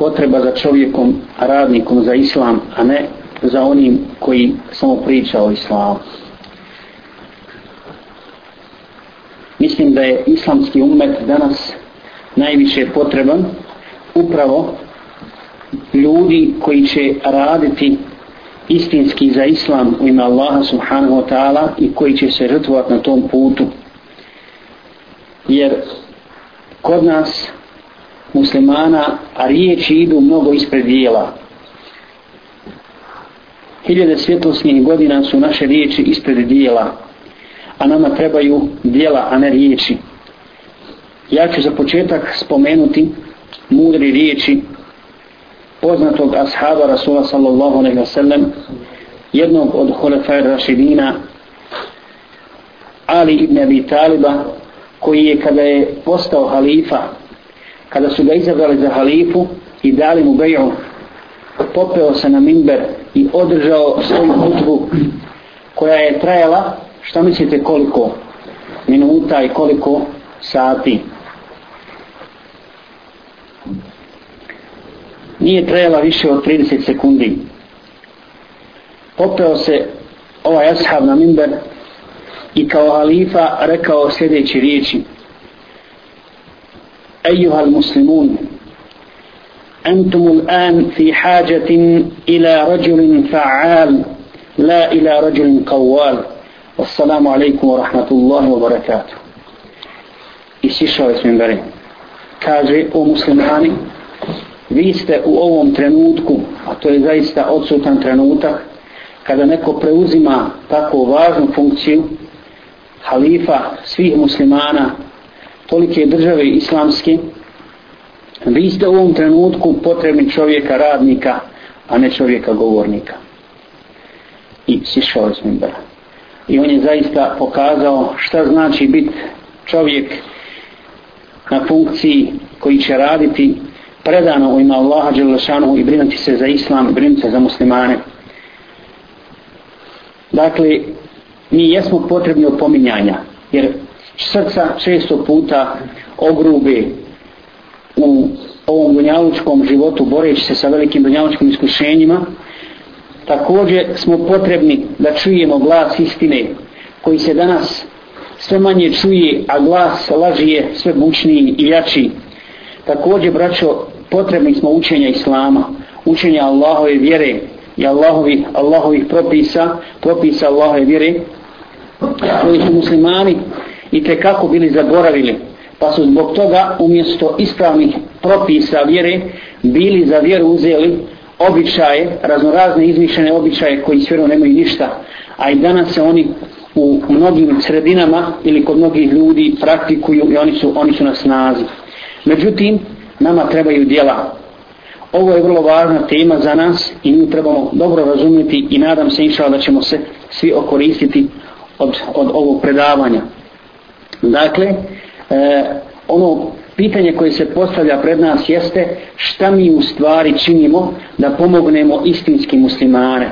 potreba za čovjekom, radnikom za islam, a ne za onim koji samo priča o islamu. Mislim da je islamski umet danas najviše potreban upravo ljudi koji će raditi istinski za islam u ime Allaha subhanahu wa ta'ala i koji će se žrtvovati na tom putu. Jer kod nas muslimana a riječi idu mnogo ispred dijela. Hiljade svjetlosnih godina su naše riječi ispred dijela, a nama trebaju dijela, a ne riječi. Ja ću za početak spomenuti mudri riječi poznatog ashaba Rasula sallallahu alaihi wa sallam jednog od Hulefaj Rašidina Ali ibn Abi Taliba koji je kada je postao halifa kada su ga izabrali za halifu i dali mu beju popeo se na minber i održao svoju hutbu koja je trajala šta mislite koliko? Minuta i koliko sati? Nije trajala više od 30 sekundi. Popeo se ovaj ashab na minber i kao halifa rekao sljedeće riječi. أيها المسلمون أنتم الآن في حاجة إلى رجل فعال لا إلى رجل قوال والسلام عليكم ورحمة الله وبركاته isišao je s mimbere. Kaže o muslimani, vi ste u ovom trenutku, a to je zaista odsutan trenutak, kada neko preuzima tako važnu funkciju, halifa svih muslimana, tolike države islamske, vi ste u ovom trenutku potrebni čovjeka radnika, a ne čovjeka govornika. I sišao je s mimbera. I on je zaista pokazao šta znači biti čovjek na funkciji koji će raditi predano u ime Allaha Đelešanu i brinuti se za islam, brinuti se za muslimane. Dakle, mi jesmo potrebni opominjanja, jer srca često puta ogrube u ovom dunjalučkom životu boreći se sa velikim dunjalučkim iskušenjima. Također smo potrebni da čujemo glas istine koji se danas sve manje čuje a glas laži je sve bučniji i jači. Također braćo potrebni smo učenja Islama učenja Allahove vjere i Allahovi, Allahovih propisa propisa Allahove vjere koji su muslimani i te kako bili zaboravili pa su zbog toga umjesto ispravnih propisa vjere bili za vjeru uzeli običaje, raznorazne izmišljene običaje koji s vjerom nemaju ništa. A i danas se oni u mnogim sredinama ili kod mnogih ljudi praktikuju i oni su, oni su na snazi. Međutim nama trebaju dijela ovo je vrlo važna tema za nas i mi trebamo dobro razumjeti i nadam se inšao da ćemo se svi okoristiti od, od ovog predavanja. Dakle, e, ono pitanje koje se postavlja pred nas jeste šta mi u stvari činimo da pomognemo istinski muslimane.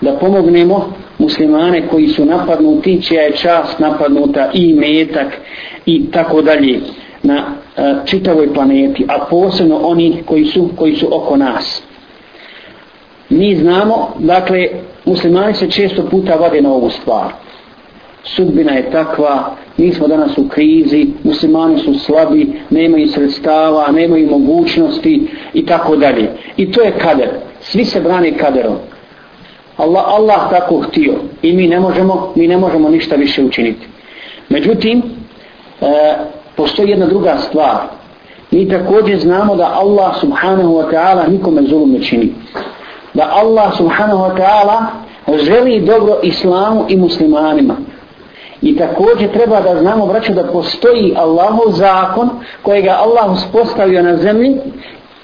Da pomognemo muslimane koji su napadnuti, čija je čast napadnuta i metak i tako dalje na e, čitavoj planeti, a posebno oni koji su, koji su oko nas. Mi znamo, dakle, muslimani se često puta vade na ovu stvar. Sudbina je takva, mi smo danas u krizi, muslimani su slabi, nemaju sredstava, nemaju mogućnosti i tako dalje. I to je kader. Svi se brane kaderom. Allah, Allah tako htio i mi ne možemo, mi ne možemo ništa više učiniti. Međutim, e, postoji jedna druga stvar. Mi također znamo da Allah subhanahu wa ta'ala nikome zulum ne čini. Da Allah subhanahu wa ta'ala želi dobro islamu i muslimanima. I također treba da znamo, braću, da postoji Allahov zakon kojega Allah uspostavio na zemlji,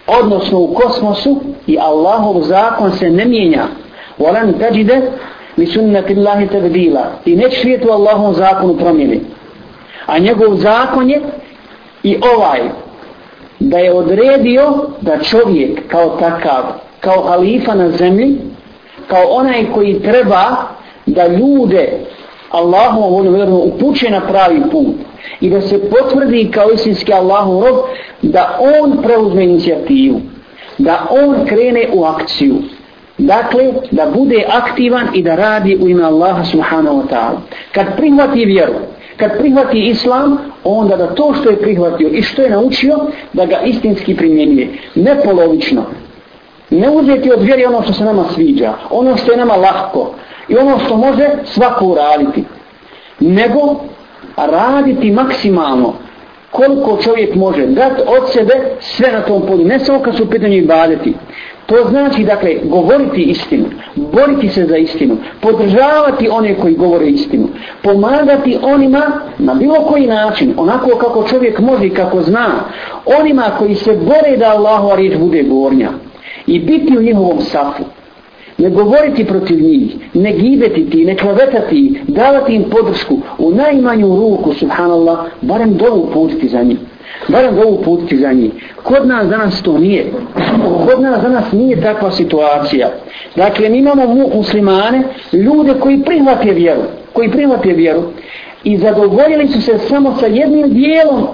odnosno u kosmosu, i Allahov zakon se ne mijenja. Volan tajide li sunnati Allahi tabdila. I neće svijetu Allahov zakonu promjeni. A njegov zakon je i ovaj, da je odredio da čovjek kao takav, kao halifa na zemlji, kao onaj koji treba da ljude Allahom voljom vjerno upuće na pravi put i da se potvrdi kao istinski Allahom rob da on preuzme inicijativu. da on krene u akciju. Dakle, da bude aktivan i da radi u ime Allaha subhanahu wa ta'ala. Kad prihvati vjeru, kad prihvati islam, onda da to što je prihvatio i što je naučio, da ga istinski primjenjuje. Ne polovično. Ne uzeti od vjeri ono što se nama sviđa, ono što je nama lahko i ono što može svako uraditi. Nego raditi maksimalno koliko čovjek može dati od sebe sve na tom polju, ne samo kad su u pitanju ibadeti. To znači, dakle, govoriti istinu, boriti se za istinu, podržavati one koji govore istinu, pomagati onima na bilo koji način, onako kako čovjek može i kako zna, onima koji se bore da Allahova riječ bude gornja i biti u njihovom safu ne govoriti protiv njih, ne gibeti ti, ne klavetati, davati im podršku u najmanju ruku, subhanallah, barem dovu putiti za njih. Barem dovu putiti za njih. Kod nas danas to nije. Kod nas danas nije takva situacija. Dakle, mi imamo muslimane, ljude koji prihvate vjeru, koji prihvate vjeru i zadovoljili su se samo sa jednim dijelom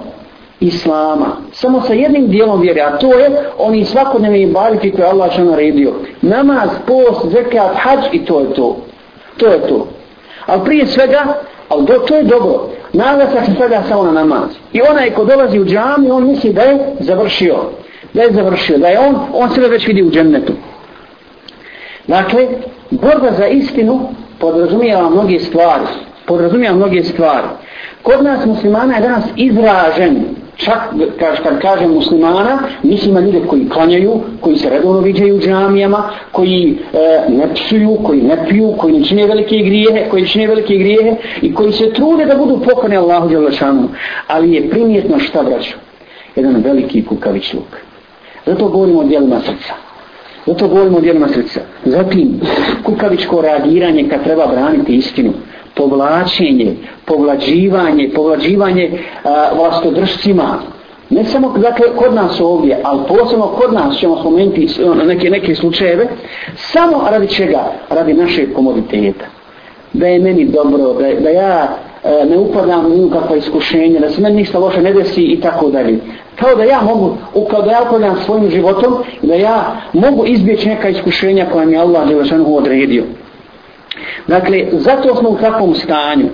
islama. Samo sa jednim dijelom vjere, a to je oni svakodnevni ibaditi koje Allah što naredio. Namaz, post, zekat, hađ i to je to. To je to. Ali prije svega, ali do, to je dobro, naglasak se svega samo na namaz. I onaj ko dolazi u džami, on misli da je završio. Da je završio, da je on, on sebe već vidi u džennetu. Dakle, borba za istinu podrazumijeva mnoge stvari. Podrazumijeva mnoge stvari. Kod nas muslimana je danas izražen čak kaž, kad kažem muslimana, mislim na ljude koji klanjaju, koji se redovno viđaju u džamijama, koji e, ne psuju, koji ne piju, koji ne čine velike grijehe, koji čine velike grijehe i koji se trude da budu pokorni Allahu Đelešanu. Ali je primjetno šta braću? Jedan veliki kukavić luk. Zato govorimo o dijelima srca. Zato govorimo o dijelima srca. Zatim, kukavičko reagiranje kad treba braniti istinu povlačenje, povlađivanje, povlađivanje a, vlastodržcima. Ne samo dakle, kod nas ovdje, ali posebno kod nas ćemo spomenuti ono, neke, neke slučajeve, samo radi čega? Radi naše komoditeta. Da je meni dobro, da, da ja e, ne upadam u kakva iskušenja, da se meni ništa loše ne desi i tako dalje. Kao da ja mogu, kao da ja upadam svojim životom, da ja mogu izbjeći neka iskušenja koja mi Allah je odredio. Dakle, zato smo u takvom stanju.